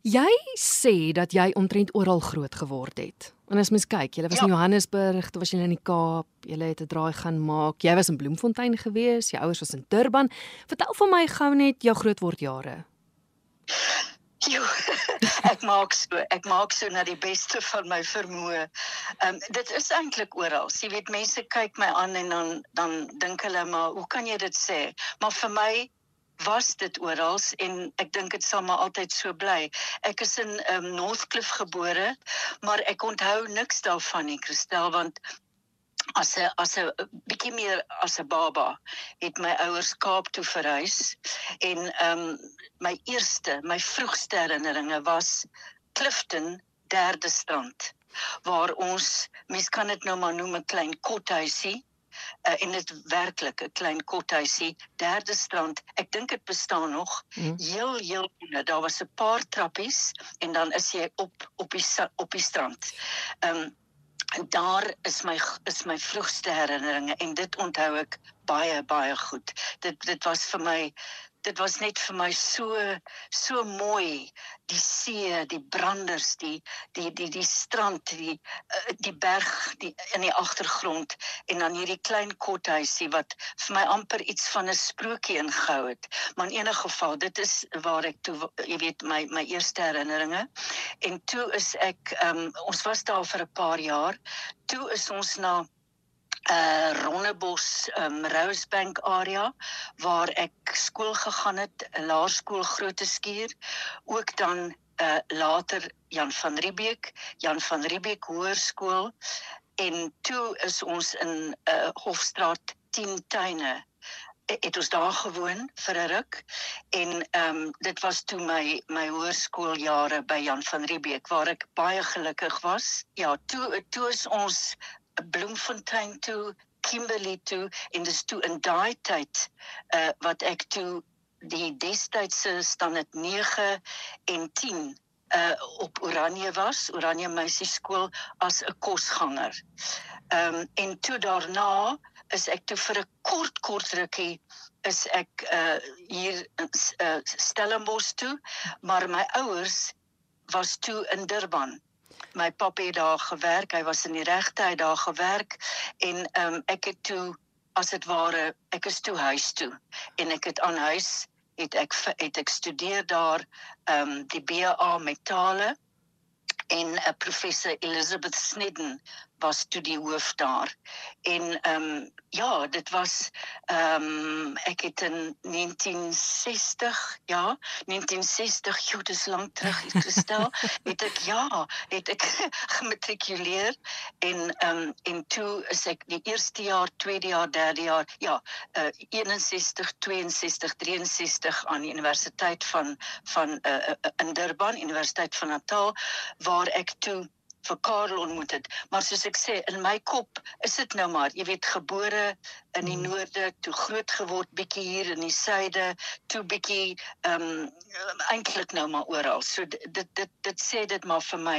Jy sê dat jy omtrent oral groot geword het. En as mens kyk, jy was ja. in Johannesburg, toe was jy in die Kaap, jy het 'n draai gaan maak. Jy was in Bloemfontein gewees, jou ouers was in Durban. Vertel vir my gou net jou grootword jare. Jo, ek maak so, ek maak so na die beste van my vermoë. Ehm um, dit is eintlik oral. Jy weet mense kyk my aan en dan dan dink hulle maar, hoe kan jy dit sê? Maar vir my was dit oral en ek dink dit sal maar altyd so bly. Ek is in um, Northcliff gebore, maar ek onthou niks daarvan nie, Christel, want as 'n as 'n bietjie meer as 'n baba het my ouers Kaap toe verhuis en ehm um, my eerste, my vroegste herinneringe was Clifton derde strand waar ons mens kan dit nou maar noem 'n klein kothuisie uh, en dit werklik 'n klein kothuisie, derde strand. Ek dink dit bestaan nog. Mm. Heel heel net. Daar was 'n paar trappies en dan is jy op op die op die strand. Ehm um, en daar is my is my vroegste herinneringe en dit onthou ek baie baie goed. Dit dit was vir my dit was net vir my so so mooi. Die see die branders die die die die strand die eh, die berg die in die agtergrond en dan hierdie klein kothuisie wat vir my amper iets van 'n sprokie ingehou het. Maar in enige geval dit is waar ek toe jy weet my my eerste herinneringe. En toe is ek um, ons was daar vir 'n paar jaar. Toe is ons na uh Ronnebos um Rosebank area waar ek skool gegaan het, laerskool Grote Skuur, ook dan uh later Jan van Riebeeck, Jan van Riebeeck Hoërskool. En toe is ons in uh Hofstraat 10 tuine. Het ons daar gewoon vir 'n ruk. En ehm um, dit was toe my my hoërskooljare by Jan van Riebeeck waar ek baie gelukkig was. Ja, toe toe is ons Bloemfontein toe, Kimberley toe en dis toe in daai tyd uh wat ek toe die destydse standaard 9 en 10 uh op Oranje was, Oranje Meisieskool as 'n kosganger. Ehm um, en toe daarna is ek toe vir 'n kort kort rukkie is ek uh hier in uh, Stellenbosch toe, maar my ouers was toe in Durban my pappa het daar gewerk. Hy was in die regte hy daar gewerk en ehm um, ek het toe as dit ware ek is toe huis toe en ek het aan huis het ek het ek studeer daar ehm um, die BA met tale en uh, professor Elizabeth Snedden was toe die hoof daar. En ehm um, ja, dit was ehm um, ek het in 1960, ja, 1960, jy dis lank terug gestel, het ek ja, het ek gematrikuleer en ehm um, en toe is ek die eerste jaar, tweede jaar, derde jaar, ja, uh, 61, 62, 63 aan die Universiteit van van uh, in Durban, Universiteit van Natal waar ek toe vir Karel ontmoet het. Maar soos ek sê, in my kop is dit nou maar, jy weet, gebore in die hmm. noorde, toe groot geword bietjie hier in die suide, toe bietjie ehm um, eintlik nou maar oral. So dit dit dit, dit sê dit maar vir my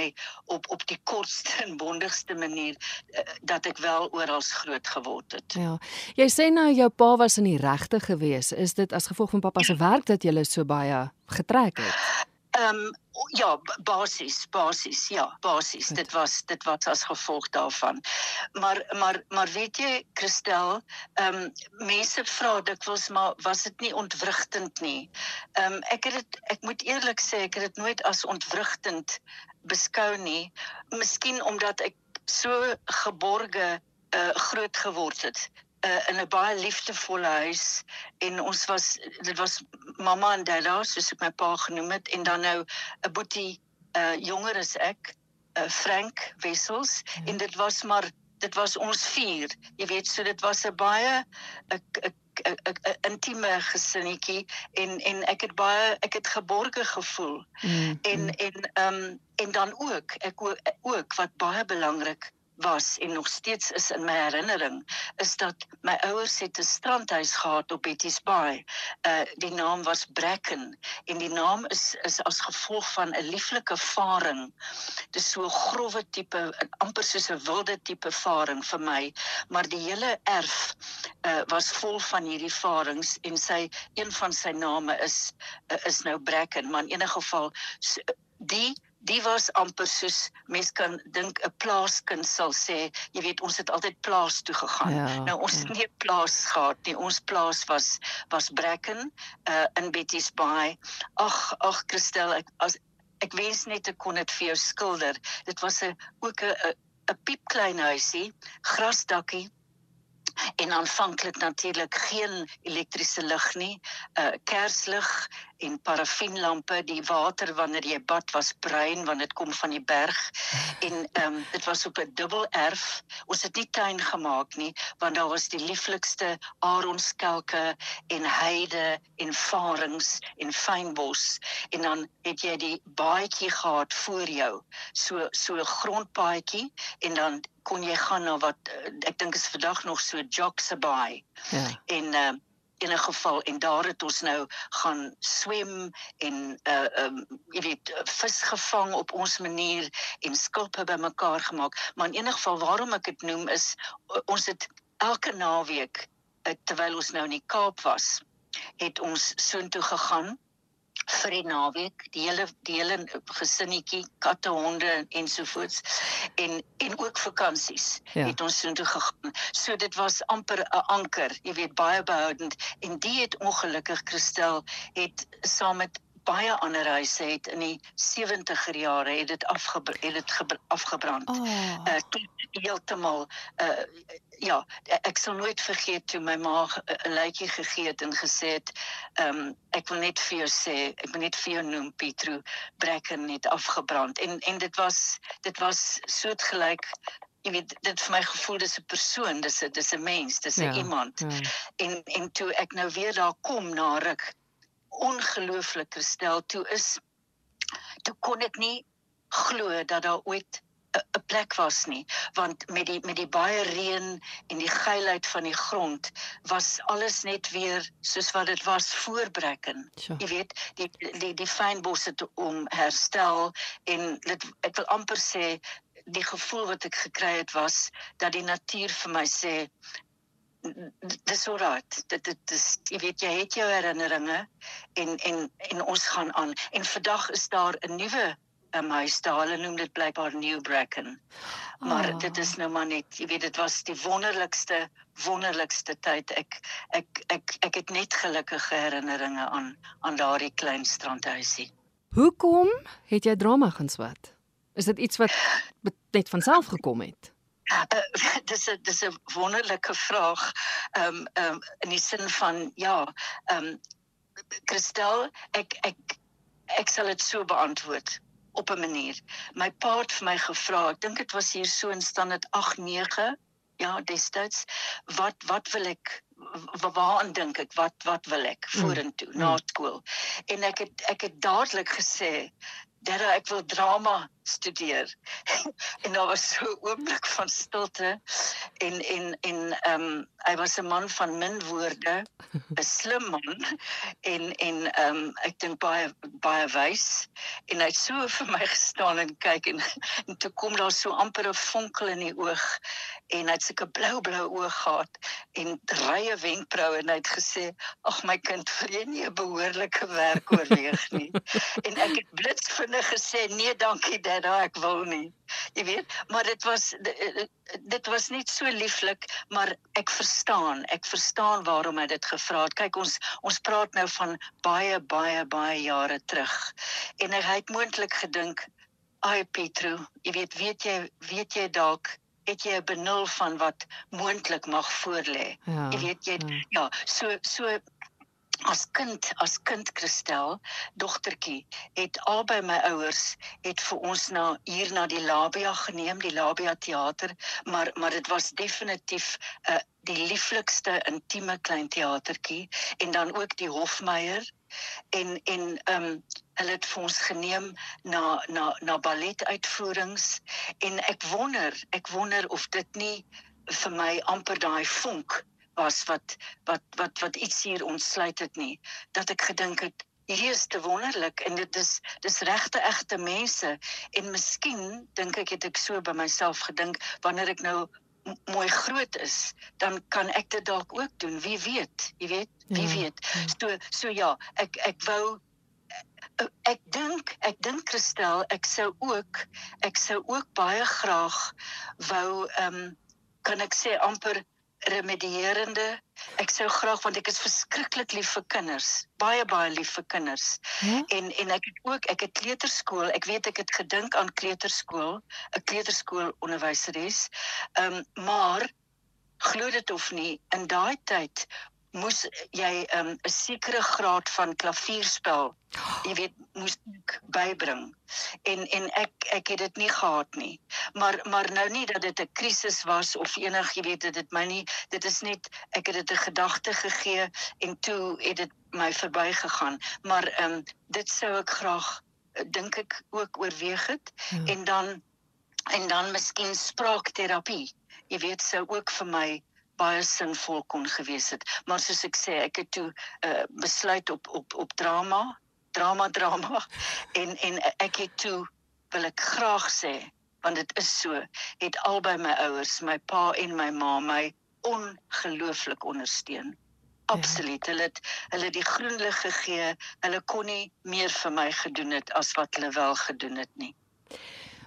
op op die kortste en bondigste manier uh, dat ek wel oral groot geword het. Ja. Jy sê nou jou pa was in die regte gewees. Is dit as gevolg van pappa se werk dat jy so baie getrek het? Ehm um, ja, basies, basies, ja, basies. Dit was dit was as gevolg daarvan. Maar maar maar weet jy, Christel, ehm um, mense vra dikwels maar was dit nie ontwrigtend nie. Ehm um, ek het dit ek moet eerlik sê ek het dit nooit as ontwrigtend beskou nie. Miskien omdat ek so geborge uh, groot geword het uh, in 'n baie liefdevolle huis en ons was dit was mamma en dadda soos ek my pa genoem het en dan nou 'n boetie uh, jonger as ek uh, Frank Wessels ja. en dit was maar dit was ons vier jy weet so dit was 'n baie 'n 'n intieme gesinnetjie en en ek het baie ek het geborge gevoel mm -hmm. en en ehm um, en dan ook ek ook wat baie belangrik was en nog steeds is in my herinnering is dat my ouers het 'n strandhuis gehad op Betty's Bay. Uh die naam was Bracken en die naam is is as gevolg van 'n lieflike varing. Dis so 'n grouwe tipe amper soos 'n wilde tipe varing vir my, maar die hele erf uh was vol van hierdie varings en sy een van sy name is uh, is nou Bracken, maar in enige geval die die was amper soos mens kan dink 'n plaaskind sal sê, jy weet ons het altyd plaas toe gegaan. Ja, nou ons ja. het nie plaas gehad nie. Ons plaas was was Brecken uh in Betty's Bay. Ag ag Christel, ek as ek wens net ek kon dit vir jou skilder. Dit was 'n ook 'n 'n piepklein huisie, grasdakkie en aanvanklik natuurlik geen elektriese lig nie, uh, kerslig en parafienlampe, die water wanneer jy bad was bruin want dit kom van die berg en ehm um, dit was op 'n dubbel erf. Ons het nie tuin gemaak nie want daar was die lieflikste aronskelke en heide en varings en fynbos en dan het jy die baadjie gehad voor jou. So so 'n grondpaadjie en dan kon jy gaan na wat eh, ek dink is vandag nog so Jocksaby. Ja. En uh, in 'n geval en daar het ons nou gaan swem en uh um jy weet vis gevang op ons manier en skulpe bymekaar gemaak. Maar in enige geval waarom ek dit noem is ons het elke naweek terwyl ons nou in die Kaap was, het ons soontoe gegaan vir die naweek, die hele die hele gesinnetjie, katte, honde ensovoorts en en ook vakansies ja. het ons so toe gegaan. So dit was amper 'n anker, jy weet baie behoudend en die het ongelukkig Christel het saam met baie ander huise het in die 70er jare het dit afge het dit afgebrand. Oh. Uh heeltemal uh ja, ek sal nooit vergeet toe my ma 'n luitjie gegee het en gesê het, ehm um, ek wil net vir jou sê, ek wil net vir jou noem Pietro, Brecken het afgebrand en en dit was dit was soortgelyk jy weet dit vir my gevoel dis 'n persoon dis 'n dis 'n mens dis 'n ja, iemand ja. en en toe ek nou weer daar kom na ruk ongelooflik gestel toe is toe kon ek nie glo dat daar ooit 'n plek was nie want met die met die baie reën en die geilheid van die grond was alles net weer soos wat dit was voorbrekken. Sure. Jy weet, die die die fynbosse te om herstel en dit ek wil amper sê die gevoel wat ek gekry het was dat die natuur vir my sê dis alright dit dit is jy weet jy het jou herinneringe en en en ons gaan aan en vandag is daar 'n nuwe 'n huis daar. Hulle noem dit blykbaar New Bracken. Maar oh. dit is nou maar net, jy weet dit was die wonderlikste wonderlikste tyd. Ek ek ek ek het net gelukkige herinneringe aan aan daardie klein strandhuisie. Hoekom het jy drama gaan swat? Is dit iets wat net van self gekom het? Uh, dis 'n dis 'n wonderlike vraag. Ehm um, ehm um, in die sin van ja, ehm um, Christel, ek ek ek sal dit so beantwoord op 'n manier. My pa het vir my gevra, ek dink dit was hier so in standaard 8 9, ja, destyds, wat wat wil ek waaraan dink ek wat wat wil ek hmm. vorentoe mm. na skool en ek het ek het dadelik gesê dat ek wil drama studeer. en daar was so 'n oomblik van stilte en en en ehm um, hy was 'n man van min woorde, 'n slim man en en ehm um, ek dink baie baie wys en hy het so vir my gestaan en kyk en, en toe kom daar so amper 'n vonkel in die oog en hy het sulke blou blou oë gehad en rye wenkbroue en hy het gesê ag my kind vir jy nie 'n behoorlike werk oorweeg nie en ek het blitsvinnig gesê nee dankie dad ek wil nie. Jy weet maar dit was dit was net so lieflik maar ek verstaan ek verstaan waarom hy dit gevra het. Kyk ons ons praat nou van baie baie baie jare terug en hy het moontlik gedink ai Petro jy weet weet jy weet jy dalk het jy 'n benul van wat moontlik mag voorlê? Ja, jy weet jy ja. ja so so as kind as kind Christel dogtertjie het albei my ouers het vir ons na hier na die Labia geneem die Labia teater maar maar dit was definitief 'n uh, die lieflikste intieme klein teatertjie en dan ook die Hofmeyer en en ehm um, hulle het vir ons geneem na na na balletuitvoerings en ek wonder ek wonder of dit nie vir my amper daai vonk was wat wat wat wat iets hier ontsluit het nie dat ek gedink het hierdie is te wonderlik en dit is dis regte egte mense. En miskien dink ek het ek so by myself gedink wanneer ek nou mooi groot is dan kan ek dit dalk ook doen. Wie weet jy weet wie ja, weet. ja. so so ja ek ek wou ek dink ek dink Christel ek sou ook ek sou ook baie graag wou ehm um, kan ek sê amper remedierende. Ek sou graag want ek is verskriklik lief vir kinders, baie baie lief vir kinders. Ja? En en ek het ook ek het kleuterskool, ek weet ek het gedink aan kleuterskool, 'n kleuterskool onderwyseres. Ehm um, maar glo dit of nie, in daai tyd moes jy 'n um, sekere graad van klavierspel jy weet moes bybring. En en ek ek het dit nie gehad nie. Maar maar nou nie dat dit 'n krisis was of enig jy weet dit my nie dit is net ek het dit 'n gedagte gegee en toe het dit my verbygegaan. Maar ehm um, dit sou ek graag dink ek ook oorweeg het. Hmm. en dan en dan miskien spraakterapie jy weet sou ook vir my baie sinvol kon gewees het. Maar soos ek sê, ek het toe uh, besluit op op op drama, drama drama en en ek het toe wil ek graag sê want dit is so het albei my ouers, my pa en my ma my ongelooflik ondersteun. Ja. Absoluut. Hulle het hulle die groen lig gegee. Hulle kon nie meer vir my gedoen het as wat hulle wel gedoen het nie.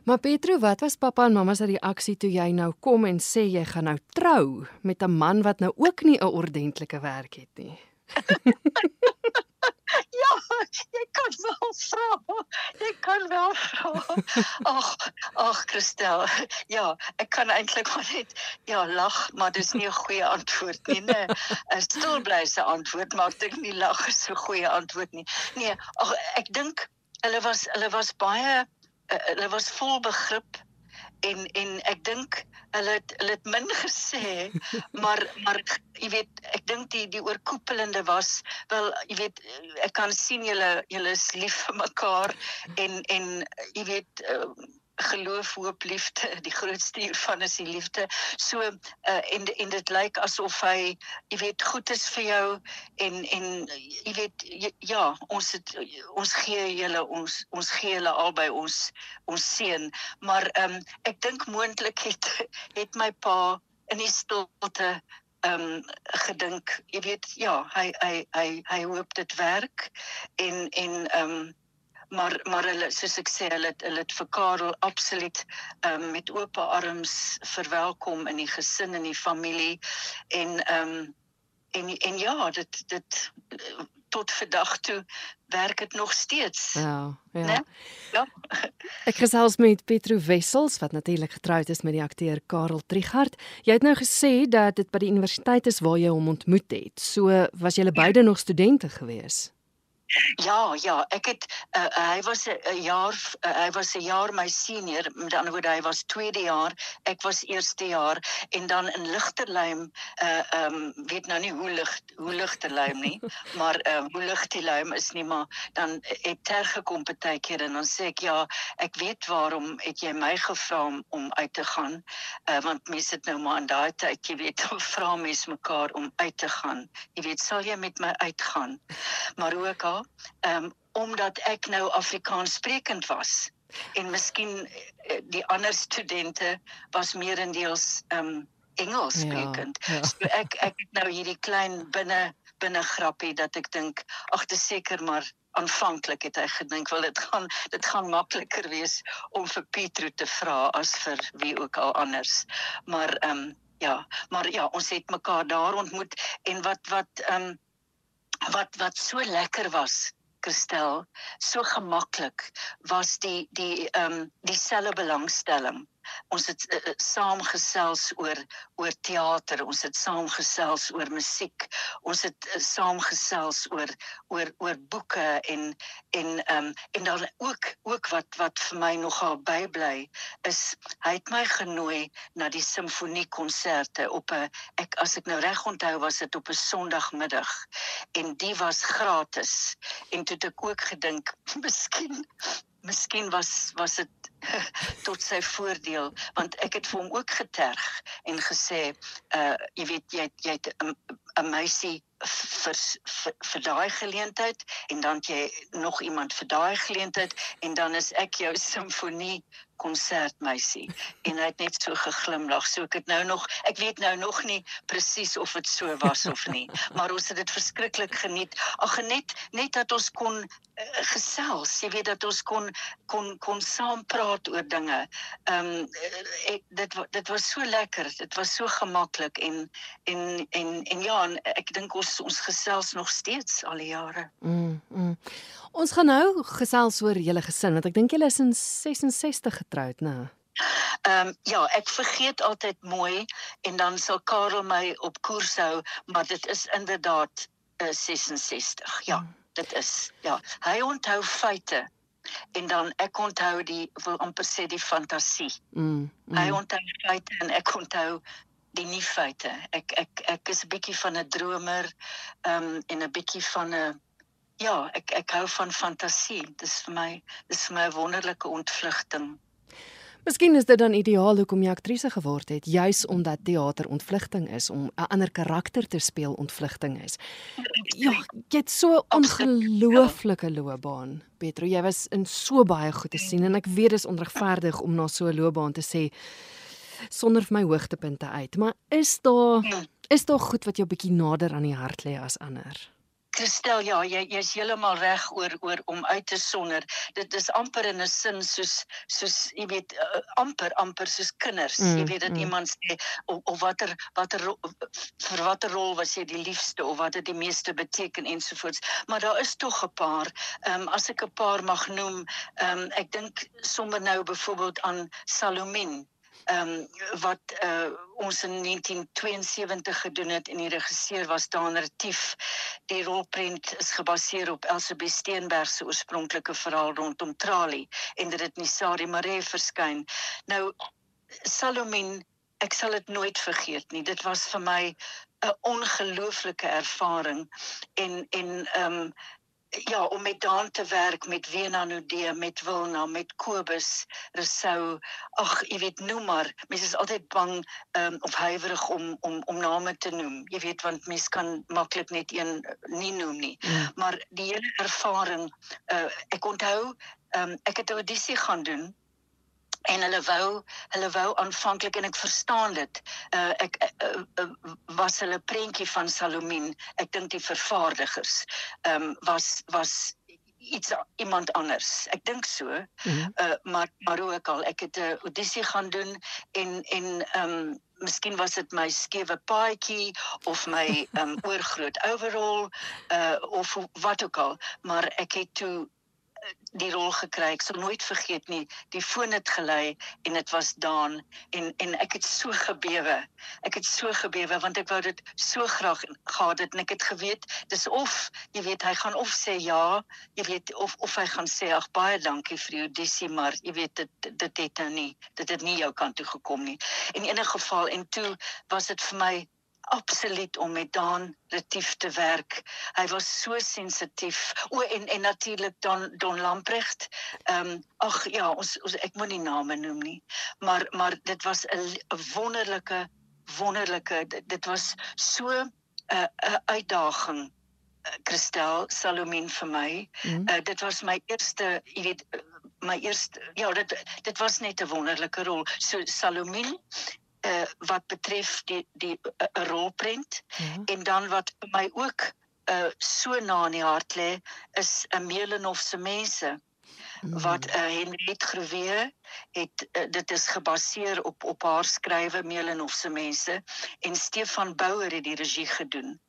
Maar Petro, wat was pappa en mamma se reaksie toe jy nou kom en sê jy gaan nou trou met 'n man wat nou ook nie 'n ordentlike werk het nie? ja, jy kan wel vra. Jy kan wel vra. Ag, ag Christel. Ja, ek kan eintlik maar net ja lag, maar dis nie 'n goeie antwoord nie, né? 'n Stilblyse antwoord, maar ek dink nie lag is 'n goeie antwoord nie. Nee, ag ek dink hulle was hulle was baie uh, hulle was vol begrip en en ek dink hulle het hulle het min gesê maar maar jy weet ek dink die die oorkoepelende was wel jy weet ek kan sien julle julle is lief vir mekaar en en jy weet uh, geloof, hoop, liefde, die grootste hiervan is die liefde. So uh, en en dit lyk asof hy, jy weet, goed is vir jou en en jy weet jy, ja, ons het ons gee julle ons ons gee julle albei ons ons seën, maar ehm um, ek dink moontlik het het my pa in die stilte ehm um, gedink, jy weet, ja, hy hy hy hy hoop dit werk en en ehm um, maar maar hulle soos ek sê hulle hulle het vir Karel absoluut um, met oop arms verwelkom in die gesin en die familie en ehm um, en en ja dit dit tot vandag toe werk dit nog steeds. Ja ja. Nee? ja. Ek gesels met Petro Wessels wat natuurlik getroud is met die akteur Karel Trigard jy het nou gesê dat dit by die universiteit is waar jy hom ontmoet het. So was julle beide ja. nog studente geweest Ja, ja, ek het uh, hy was 'n jaar uh, hy was 'n jaar my senior, met ander woorde hy was tweede jaar, ek was eerste jaar en dan in Ligterlym uh ehm um, weet nou nie hoe lig hoe Ligterlym nie, maar uh, hoe Ligterlym is nie maar dan het ter gekom baie keer en dan sê ek ja, ek weet waarom het jy my gevra om, om uit te gaan? Uh want mense sit nou maar in daai tyd, jy weet, vra mense mekaar om uit te gaan. Jy weet, sal jy met my uitgaan? Maar ook al um, omdat ek nou Afrikaans sprekend was en miskien eh, die ander studente was meerendeels um Engels ja, sprekend. Ja, ja. So ek ek het nou hierdie klein binne binne grappie dat ek dink ag te seker maar aanvanklik het hy gedink wel dit gaan dit gaan makliker wees om vir Pietro te vra as vir wie ook al anders. Maar ehm um, ja, maar ja, ons het mekaar daar ontmoet en wat wat ehm um, wat wat so lekker was Christel so gemaklik was die die ehm um, dieselfde belangstelling ons het uh, saam gesels oor oor teater, ons het saam gesels oor musiek, ons het uh, saam gesels oor oor oor boeke en en ehm um, en dan ook ook wat wat vir my nogal bybly is hy het my genooi na die simfoniekonserte op 'n ek as ek nou reg onthou was dit op 'n Sondagmiddag en die was gratis en toe het ek ook gedink miskien miskien was was dit tot sy voordeel want ek het vir hom ook geterg en gesê uh jy weet jy jy het 'n 'n meisie vir vir, vir daai geleentheid en dan jy nog iemand vir daai geleentheid en dan is ek jou simfonie konsertmeisie en hy het net so geglimlag. So ek het nou nog ek weet nou nog nie presies of dit so was of nie, maar ons het dit verskriklik geniet. Ag net net dat ons kon uh, gesels, jy weet dat ons kon kon kon saam praat oor dinge. Ehm um, dit dit was so lekker. Dit was so gemaklik en en en en ja, en ek dink ons ons gesels nog steeds al die jare. Mm. mm. Ons gaan nou gesels oor julle gesin want ek dink julle is in 66 getroud, né? Ehm um, ja, ek vergeet altyd mooi en dan sal Karel my op koers hou, maar dit is inderdaad uh, eh, 66. Ja, mm. dit is. Ja, hy onthou feite en dan ek onthou die wil amper sê die fantasie. Mm, mm. Hy onthou feite en ek onthou die nie feite. Ek ek ek is 'n bietjie van 'n dromer ehm um, en 'n bietjie van 'n ja, ek ek hou van fantasie. Dis vir my dis vir my 'n wonderlike ontvlugting. Miskien is dit dan ideaal hoekom jy aktrise geword het, juis omdat teater ontvlugting is om 'n ander karakter te speel ontvlugting is. Ja, jy het so ongelooflike loopbaan, Petro. Jy was in so baie goed te sien en ek weet dis onregverdig om na so 'n loopbaan te sê sonder vir my hoogtepunte uit. Maar is daar ja. is daar goed wat jou bietjie nader aan die hart lê as ander? Kristel, ja, jy jy's heeltemal reg oor oor om uit te sonder. Dit is amper in 'n sin soos soos jy weet uh, amper amper soos kinders. Mm, jy weet dat mm. iemand sê of, of watter watter vir watter rol was jy die liefste of wat het die meeste beteken ensovoorts. Maar daar is tog 'n paar. Ehm um, as ek 'n paar mag noem, ehm um, ek dink sommer nou byvoorbeeld aan Salomon ehm um, wat uh, ons in 1972 gedoen het en die regisseur was Daan Retief. Die rolprent is gebaseer op Elsabie Steenberg se oorspronklike verhaal rondom Trali en dit het in Sari Maree verskyn. Nou Salomon, ek sal dit nooit vergeet nie. Dit was vir my 'n ongelooflike ervaring en en ehm um, ja, om met Daan te werk met Wena Nudee, met Wilna, met Kobus, Resou. Ag, jy weet, noem maar. Mense is altyd bang um, of huiwerig om om om name te noem. Jy weet want mense kan maklik net een nie noem nie. Ja. Maar die hele ervaring, uh, ek onthou, um, ek het 'n audisie gaan doen en hulle wou hulle wou aanvanklik en ek verstaan dit uh, ek uh, uh, was hulle prentjie van Salomon ek dink die vervaardigers um, was was iets iemand anders ek dink so mm -hmm. uh, maar maar ook al ek het 'n audisie gaan doen en en um, Miskien was dit my skewe paadjie of my um oorgroot overall uh of wat ook al maar ek het toe die rol gekry. Ek sal nooit vergeet nie. Die foon het gelei en dit was Daan en en ek het so gebewe. Ek het so gebewe want ek wou dit so graag gehad het en ek het geweet dis of jy weet hy gaan of sê ja, jy weet of of hy gaan sê ag baie dankie vir die audisie maar jy weet dit dit het nou nie dit het nie jou kant toe gekom nie. In enige geval en toe was dit vir my absoluut om met Daan Retief te werk. Hy was so sensitief. O en en natuurlik Don Don Lamprecht. Ehm um, ag ja, ons, ons ek moet nie name noem nie. Maar maar dit was 'n wonderlike wonderlike dit, dit was so 'n uh, 'n uitdaging. Christel Salomon vir my. Mm. Uh, dit was my eerste, jy weet, my eerste ja, dit dit was net 'n wonderlike rol. So Salomon uh, wat betref die die uh, rolprent. Ja. en dan wat my ook uh, so na in die hart lê is 'n Melenhof se mense. Mm. wat uh, Henriet Groewe het uh, dit is gebaseer op op haar skrywe Melenhof se mense. En Stefan Bouwer het die regie gedoen.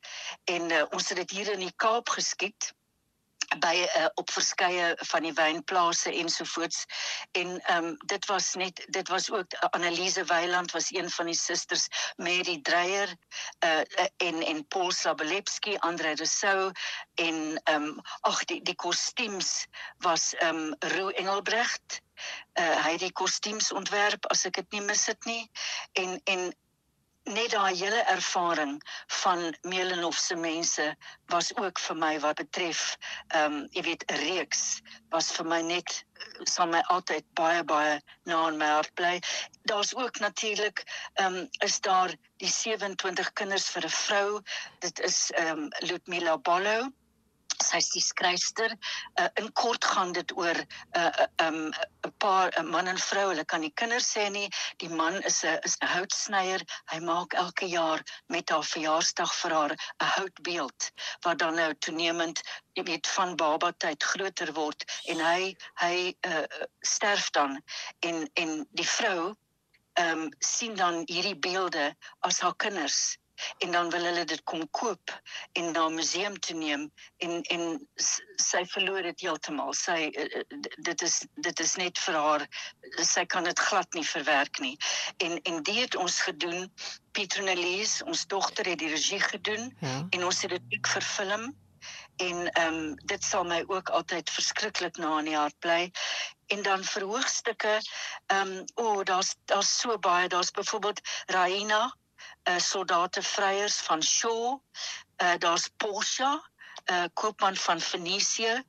En uh, ons het dit hier in die Kaap geskiet by uh, op verskeie van die wynplase ensovoorts en ehm um, dit was net dit was ook uh, Annelise Weiland was een van die susters Mary Dreyer uh, en en Paul Sabelepski Andre Rousseau en ehm um, ag die die kostuums was ehm um, Roo Engelbrecht. Uh, hy het die kostuums ontwerp as ek dit nie mis het nie. En en net daai hele ervaring van Melenhof se mense was ook vir my wat betref ehm um, jy weet 'n reeks was vir my net sal my altyd baie baie na in my hart bly daar's ook natuurlik ehm um, is daar die 27 kinders vir 'n vrou. Dit is ehm um, Ludmila Bollo sy's die skryfster. Uh, in kort gaan dit oor 'n uh, uh, um, 'n paar 'n man en vrou hulle kan nie kinders sê nie. Die man is 'n is 'n houtsnyer. Hy maak elke jaar met haar verjaarsdag vir haar 'n houtbeeld wat dan nou toenemend jy weet van baba tyd groter word en hy hy uh, sterf dan. En en die vrou ehm um, sien dan hierdie beelde as haar kinders en dan wil hulle dit kom koop en na 'n museum toe neem en en sy verloor dit heeltemal. Sy eh, eh, dit is dit is net vir haar sy kan dit glad nie verwerk nie. En en dit het ons gedoen. Petronelise, ons dogter het die regie gedoen ja. en ons het dit ook verfilm en ehm um, dit sal my ook altyd verskriklik na in die hart bly en dan verhoogstukke ehm um, o oh, daar's daar's so baie daar's byvoorbeeld Raina uh, soldate vryers van Shaw. Uh, Daar's Porsche, uh, koopman van Venesië,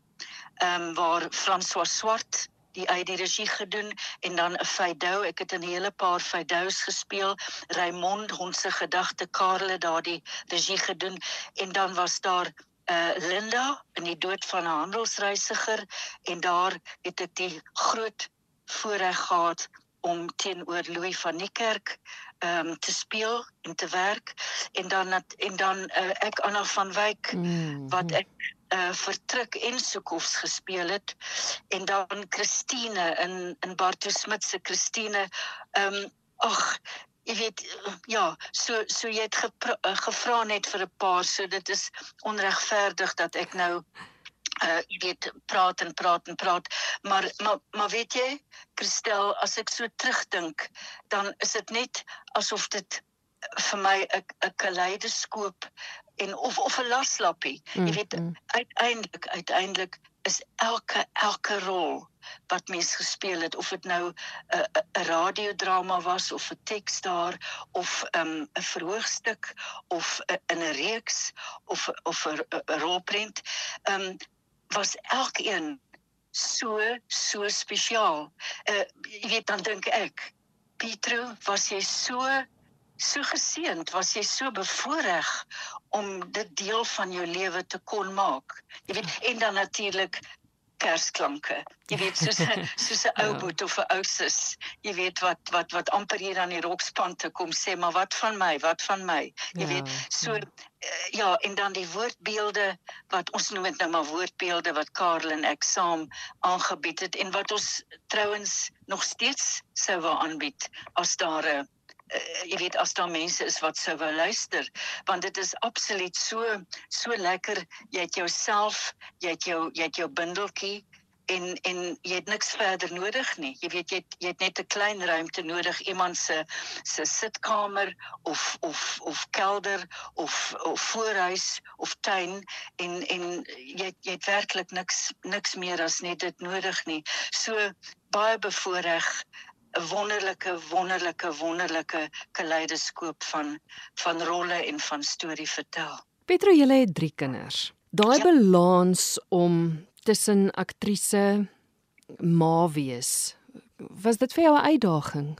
ehm um, waar François Swart die uit die regie gedoen en dan 'n Feidou. Ek het 'n hele paar Feidous gespeel. Raymond Honse gedagte Karel het daardie regie gedoen en dan was daar uh Linda in die dood van 'n handelsreisiger en daar het ek die groot voorreg gehad om teenoor Louis van Niekerk ehm um, te speel en te werk. En dan en dan uh, ek Anna van Wyk mm wat ek uh vertrek en Sokoffs gespeel het. En dan Christine in in Bartu Smit se Christine ehm um, ag jy weet ja so so jy het gevra net vir 'n paar so dit is onregverdig dat ek nou uh jy weet praat en praat en praat maar maar maar weet jy Christel as ek so terugdink dan is dit net asof dit vir my 'n 'n kaleidoskoop en of of 'n laslappie jy weet mm, mm. uiteindelik uiteindelik is elke elke rol wat mens gespeel het of dit nou 'n 'n radiodrama was of 'n teks daar of 'n um, verhoogstuk of in 'n reeks of of 'n rolprent um, was elkeen so so spesiaal. Uh jy weet dan dink ek, Pietro, was jy so so geseënd, was jy so bevoordeel om dit deel van jou lewe te kon maak. Jy weet en dan natuurlik kersklanke. Jy weet soos 'n soos 'n ou ja. boet of 'n ou sus. Jy weet wat wat wat amper hier aan die rokspan te kom sê, maar wat van my? Wat van my? Jy ja, weet so ja. Uh, ja, en dan die woordbeelde wat ons noem dit nou maar woordbeelde wat Karel en ek saam aangebied het en wat ons trouens nog steeds sou wou aanbied as daar 'n uh, jy weet as daar mense is wat sou wou luister want dit is absoluut so so lekker. Jy het jouself jy het jou jy het jou bindeltjie en en jy het niks verder nodig nie. Jy weet jy het, jy het net 'n klein ruimte nodig. Iemand se se sitkamer of of of kelder of of voorhuis of tuin en en jy jy het werklik niks niks meer as net dit nodig nie. So baie bevoordeel 'n wonderlike wonderlike wonderlike kaleidoskoop van van rolle en van storie vertel. Petro, jy het 3 kinders. Daai ja. balans om tussen aktrise ma wees. Was dit vir jou 'n uitdaging?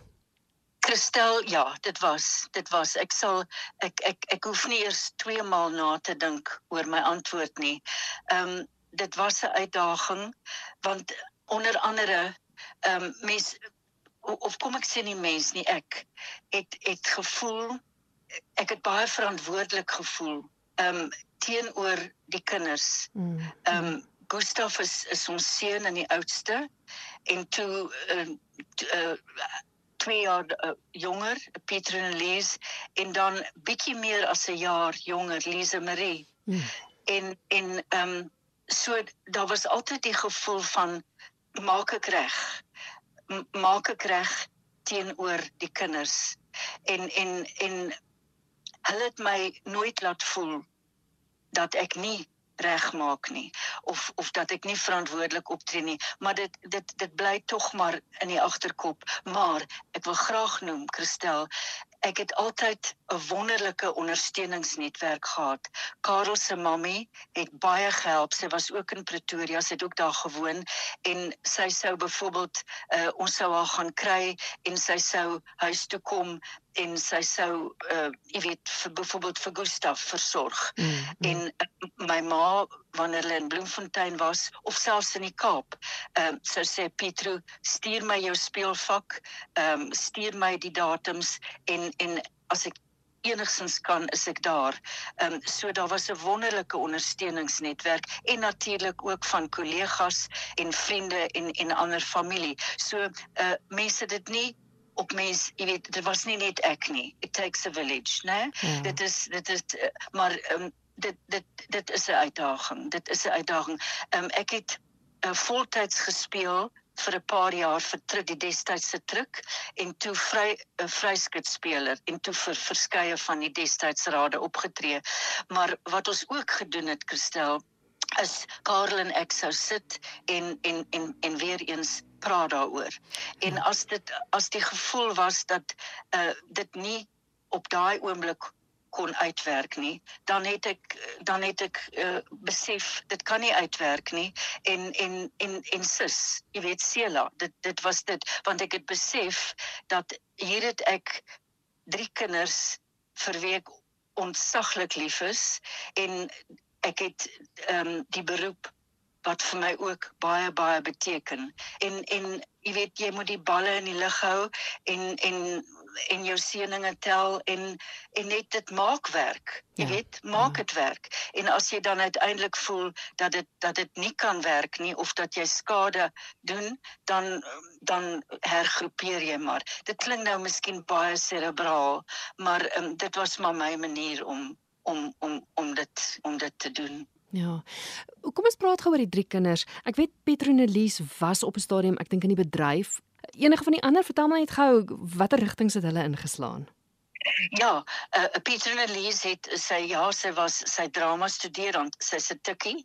Christel, ja, dit was. Dit was. Ek sal ek ek ek hoef nie eers twee maal na te dink oor my antwoord nie. Ehm um, dit was 'n uitdaging want onder andere ehm um, mens of kom ek sê nie mens nie ek het het gevoel ek het baie verantwoordelik gevoel um teenoor die kinders mm. um Gustav is is ons seun en die oudste en toe uh, uh, twee jaar uh, jonger Pieter en Lies en dan bietjie meer as 'n jaar jonger Lise Marie mm. en en um so daar was altyd die gevoel van maak ek reg maak ek reg teenoor die kinders. En en en hulle het my nooit laat voel dat ek nie regmaak nie of of dat ek nie verantwoordelik optree nie. Maar dit dit dit bly tog maar in die agterkop. Maar ek wil graag noem Christel ek het altyd 'n wonderlike ondersteuningsnetwerk gehad. Karel se mammie het baie gehelp. Sy was ook in Pretoria, sy het ook daar gewoon en sy sou byvoorbeeld uh, ons sou haar gaan kry en sy sou huis toe kom en sy sou uh jy weet vir byvoorbeeld vir Gustaf versorg. Mm, mm. En uh, my ma wanneer hulle in Bloemfontein was of selfs in die Kaap, ehm uh, sou sê Pietro, stuur my jou speelvak, ehm um, stuur my die datums en en as ek enigsins kan is ek daar. Ehm um, so daar was 'n wonderlike ondersteuningsnetwerk en natuurlik ook van kollegas en vriende en en ander familie. So uh mense dit nie op mens, jy weet, dit was nie net ek nie. It takes a village, né? Ja. Dit is dit is uh, maar um, dit dit dit is 'n uitdaging. Dit is 'n uitdaging. Um, ek het uh, voltyds gespeel vir 'n paar jaar vir truk die destydse truk en toe vry 'n vryskutspeler en toe vir verskeie van die destydse rade opgetree. Maar wat ons ook gedoen het, Christel, is Karel en ek sou sit en en en en weer eens praat daaroor. En ja. as dit as die gevoel was dat uh dit nie op daai oomblik kon uitwerk nie, dan het ek dan het ek uh, besef dit kan nie uitwerk nie en en en en sis, jy weet Sela, dit dit was dit want ek het besef dat hier het ek drie kinders vir wie ek ontsaglik lief is en ek het ehm um, die beroep wat vir my ook baie baie beteken. En en jy weet jy moet die balle in die lug hou en en en jou seëninge tel en en net dit maak werk. Jy ja, weet, maak dit ja. werk. En as jy dan uiteindelik voel dat dit dat dit nie kan werk nie of dat jy skade doen, dan dan hergroepeer jy maar. Dit klink nou miskien baie cerebraal, maar um, dit was maar my manier om om om om dit om dit te doen. Ja. Kom ons praat gou oor die drie kinders. Ek weet Petronelise was op 'n stadium, ek dink in die bedryf. Enige van die ander, vertel my net gou watter rigtings het hulle ingeslaan? Ja, uh, Pieter en Elise het sy ja, sy was sy drama studerend, sy's 'n tikkie.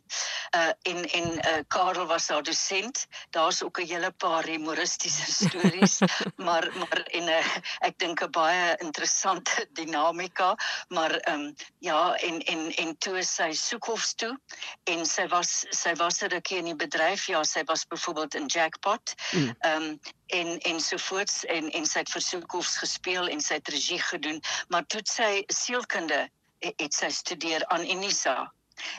Uh en en uh, Karel was haar dosent. Daar's ook 'n hele paar humoristiese stories, maar maar en uh, ek dink 'n baie interessante dinamika, maar ehm um, ja, en en en toe sy soekhofs toe en sy was sy was 'n rukkie in die bedryf. Ja, sy was byvoorbeeld in Jackpot. Mm. Ehm mm. um, en en sovoorts en en sy het versoekhofs gespeel en sy het regie gedoen maar toe sy sielkunde het sy studeer aan Unisa.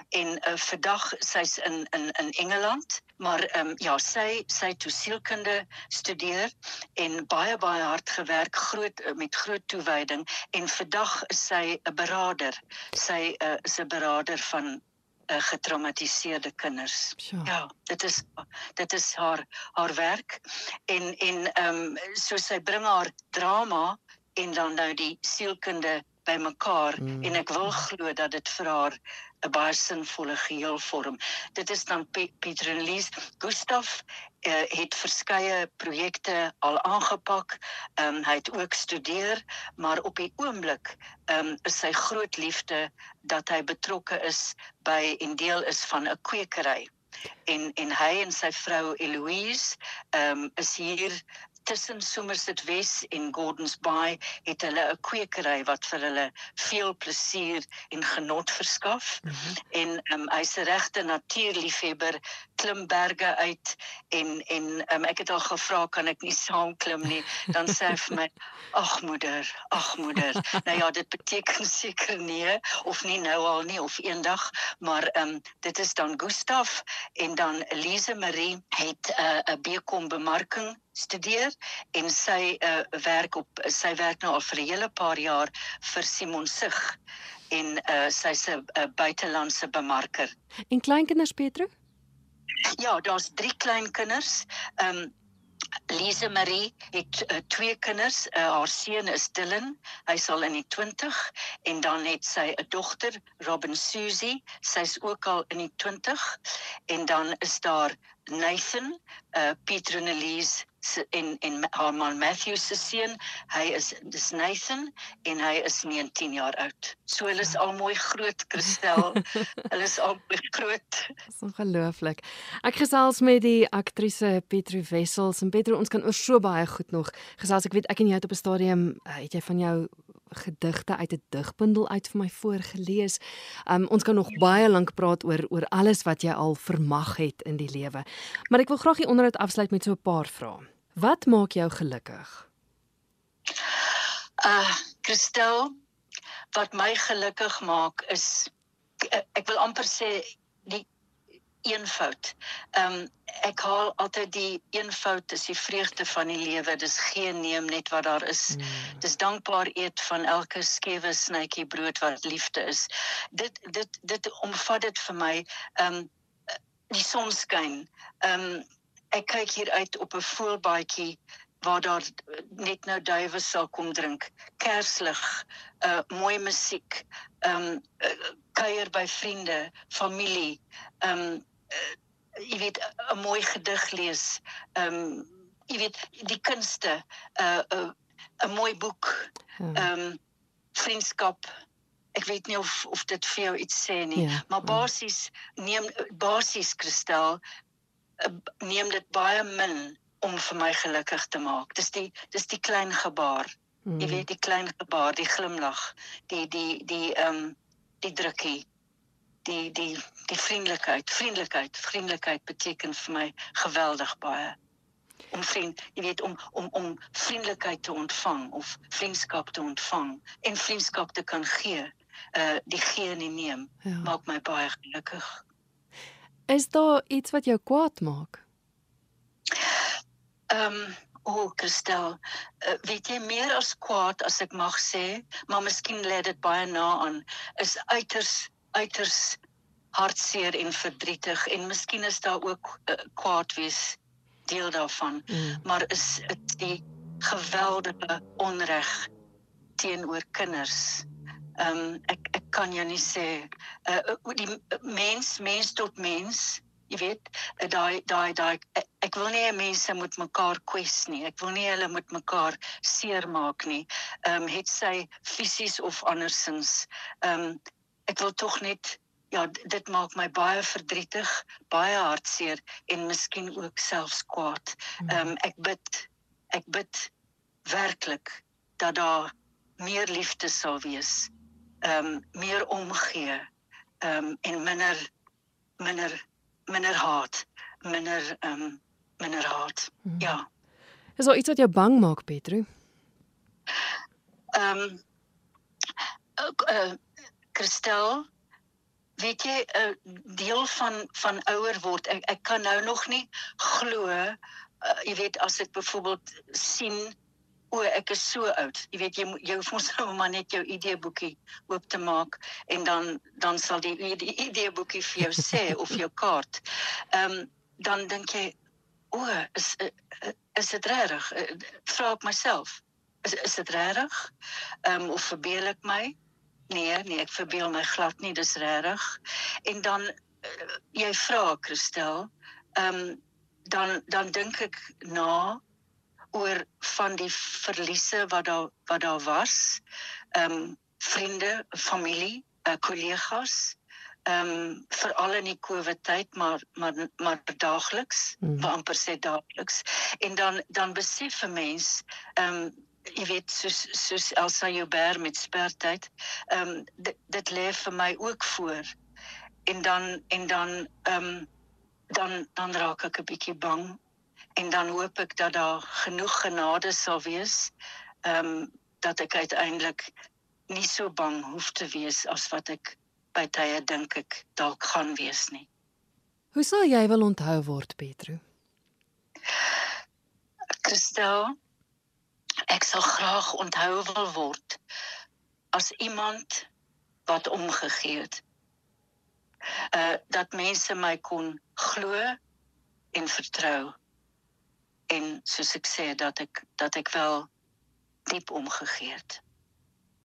En uh, vandag sy's in in in Engeland maar ehm um, ja sy sy toe sielkunde studeer en baie baie hard gewerk groot uh, met groot toewyding. En vandag is sy 'n beraader sy uh, is 'n beraader van uh, getraumatiseerde kinders. Sure. Ja, dit is dit is haar haar werk en en ehm um, so sy bring haar drama en dan nou die sielkunde bymekaar mm. en ek wil glo dat dit vir haar 'n baie sinvolle geheel vorm. Dit is dan Pieter en Lies. Gustaf uh, het verskeie projekte al aangepak. Ehm um, hy het ook studeer, maar op die oomblik ehm um, is sy groot liefde dat hy betrokke is by en deel is van 'n kwekery. En en hy en sy vrou Eloise ehm um, is hier tussen Somerset Wes en Gordons Bay het hulle 'n kwekery wat vir hulle veel plesier en genot verskaf. Mm -hmm. En um, hy's 'n regte natuurliefhebber, klim berge uit en en um, ek het al gevra kan ek nie saam klim nie. Dan sê hy vir my: "Ag moeder, ag moeder." nou ja, dit beteken seker nee of nie nou al nie of eendag, maar um, dit is dan Gustaf en dan Elise Marie het 'n uh, 'n bekom bemarking studeer en sy uh, werk op sy werk nou al vir 'n hele paar jaar vir Simon Sig en uh, sy's 'n uh, buitelandse bemarker. En kleinkinders Petro? Ja, daar's drie kleinkinders. Ehm um, Lise Marie het uh, twee kinders. Uh, haar seun is Dylan. Hy sal in die 20 en dan het sy 'n dogter, Robin Susie. Sy's ook al in die 20 en dan is daar Nathan, uh Petronelise en en haar man Matthew se seun. Hy is dis Nathan en hy is 19 jaar oud. So hulle is al mooi groot, Christel. hulle is al mooi groot. Dis ongelooflik. Ek gesels met die aktrise Petro Wessels en Petro, ons kan oor so baie goed nog gesels. Ek weet ek en jy het op 'n stadium uh, het jy van jou gedigte uit 'n digbundel uit vir my voorgeles. Um ons kan nog baie lank praat oor oor alles wat jy al vermag het in die lewe. Maar ek wil graag die onderhoud afsluit met so 'n paar vrae. Wat maak jou gelukkig? Uh Christel, wat my gelukkig maak is ek wil amper sê die eenvoud. Ehm um, ek haal altyd die eenvoud is die vreugde van die lewe. Dis geen neem net wat daar is. Mm. Dis dankbaar eet van elke skewe snytjie brood wat liefde is. Dit dit dit omvat dit vir my ehm um, die son skyn. Ehm um, ek kyk hier uit op 'n voelbaadjie waar daar net nou duwe sal kom drink. Kerslig, uh mooi musiek, ehm um, uh, kuier by vriende, familie, ehm um, uh, jy weet 'n mooi gedig lees. Ehm um, jy weet die kunste, 'n uh, 'n uh, mooi boek. Hmm. Ehm um, vriendskap. Ek weet nie of of dit vir jou iets sê nie, ja, maar basies neem basies kristal neem dit baie min om vir my gelukkig te maak. Dis die dis die klein gebaar. Hmm. Jy weet die klein gebaar, die glimlag, die die die ehm um, die drukkie die die die vriendelikheid, vriendelikheid, vriendelikheid beteken vir my geweldig baie. Om vriend, jy weet om om om vriendelikheid te ontvang of vriendskap te ontvang en vriendskap te kan gee. Uh die gee en die neem ja. maak my baie gelukkig. Is daar iets wat jou kwaad maak? Ehm um, O, oh, Christel, uh, weet jy meer as kwaad as ek mag sê, maar miskien lê dit baie na aan is uiters uiters hartseer en verdrietig en miskien is daar ook uh, kwaad wees deel daarvan mm. maar is dit die geweldige onreg teenoor kinders. Ehm um, ek ek kan jou nie sê uh die mens mens tot mens jy weet daai daai daai ek wil nie mense moet mekaar kwes nie. Ek wil nie hulle moet mekaar seermaak nie. Ehm um, het sy fisies of andersins. Ehm um, ek wil tog net ja dit maak my baie verdrietig baie hartseer en miskien ook selfs kwaad. Ehm um, ek bid ek bid werklik dat daar meer liefde sal wees ehm um, meer omgee ehm um, en minder minder minder haat minder ehm um, minder haat hmm. ja is daar iets wat jou bang maak Petru ehm um, ook uh, Christel, weet jy 'n uh, deel van van ouer word. Ek ek kan nou nog nie glo uh, jy weet as ek byvoorbeeld sien o ek is so oud. Jy weet jy jy hoef mos nou maar net jou ID boekie oop te maak en dan dan sal die die ID boekie vir jou sê of jou kaart. Ehm um, dan dink jy o is is dit reg? Vra ek myself. Is is dit reg? Ehm um, of verbeel ek my? Nee, nee, ek verbeel my glad nie, dis regtig. En dan uh, jy vra Christel, ehm um, dan dan dink ek na oor van die verliese wat daar wat daar was. Ehm um, vriende, familie, uh, kollegas, ehm um, veral in die COVID tyd, maar maar maar daagliks, mm. amper sê daagliks. En dan dan besef 'n mens ehm um, jy weet soos soos Elsa Joubert met spertyd. Ehm um, dit dit lê vir my ook voor. En dan en dan ehm um, dan dan raak ek 'n bietjie bang en dan hoop ek dat daar genoeg genade sal wees ehm um, dat ek uiteindelik nie so bang hoef te wees as wat ek by tye dink ek dalk gaan wees nie. Hoe sal jy wil onthou word, Petro? Christel, ek sal graag onthou wil word as iemand wat omgegee het. Uh dat mense my kon glo en vertrou. En soos ek sê dat ek dat ek wel diep omgegee het.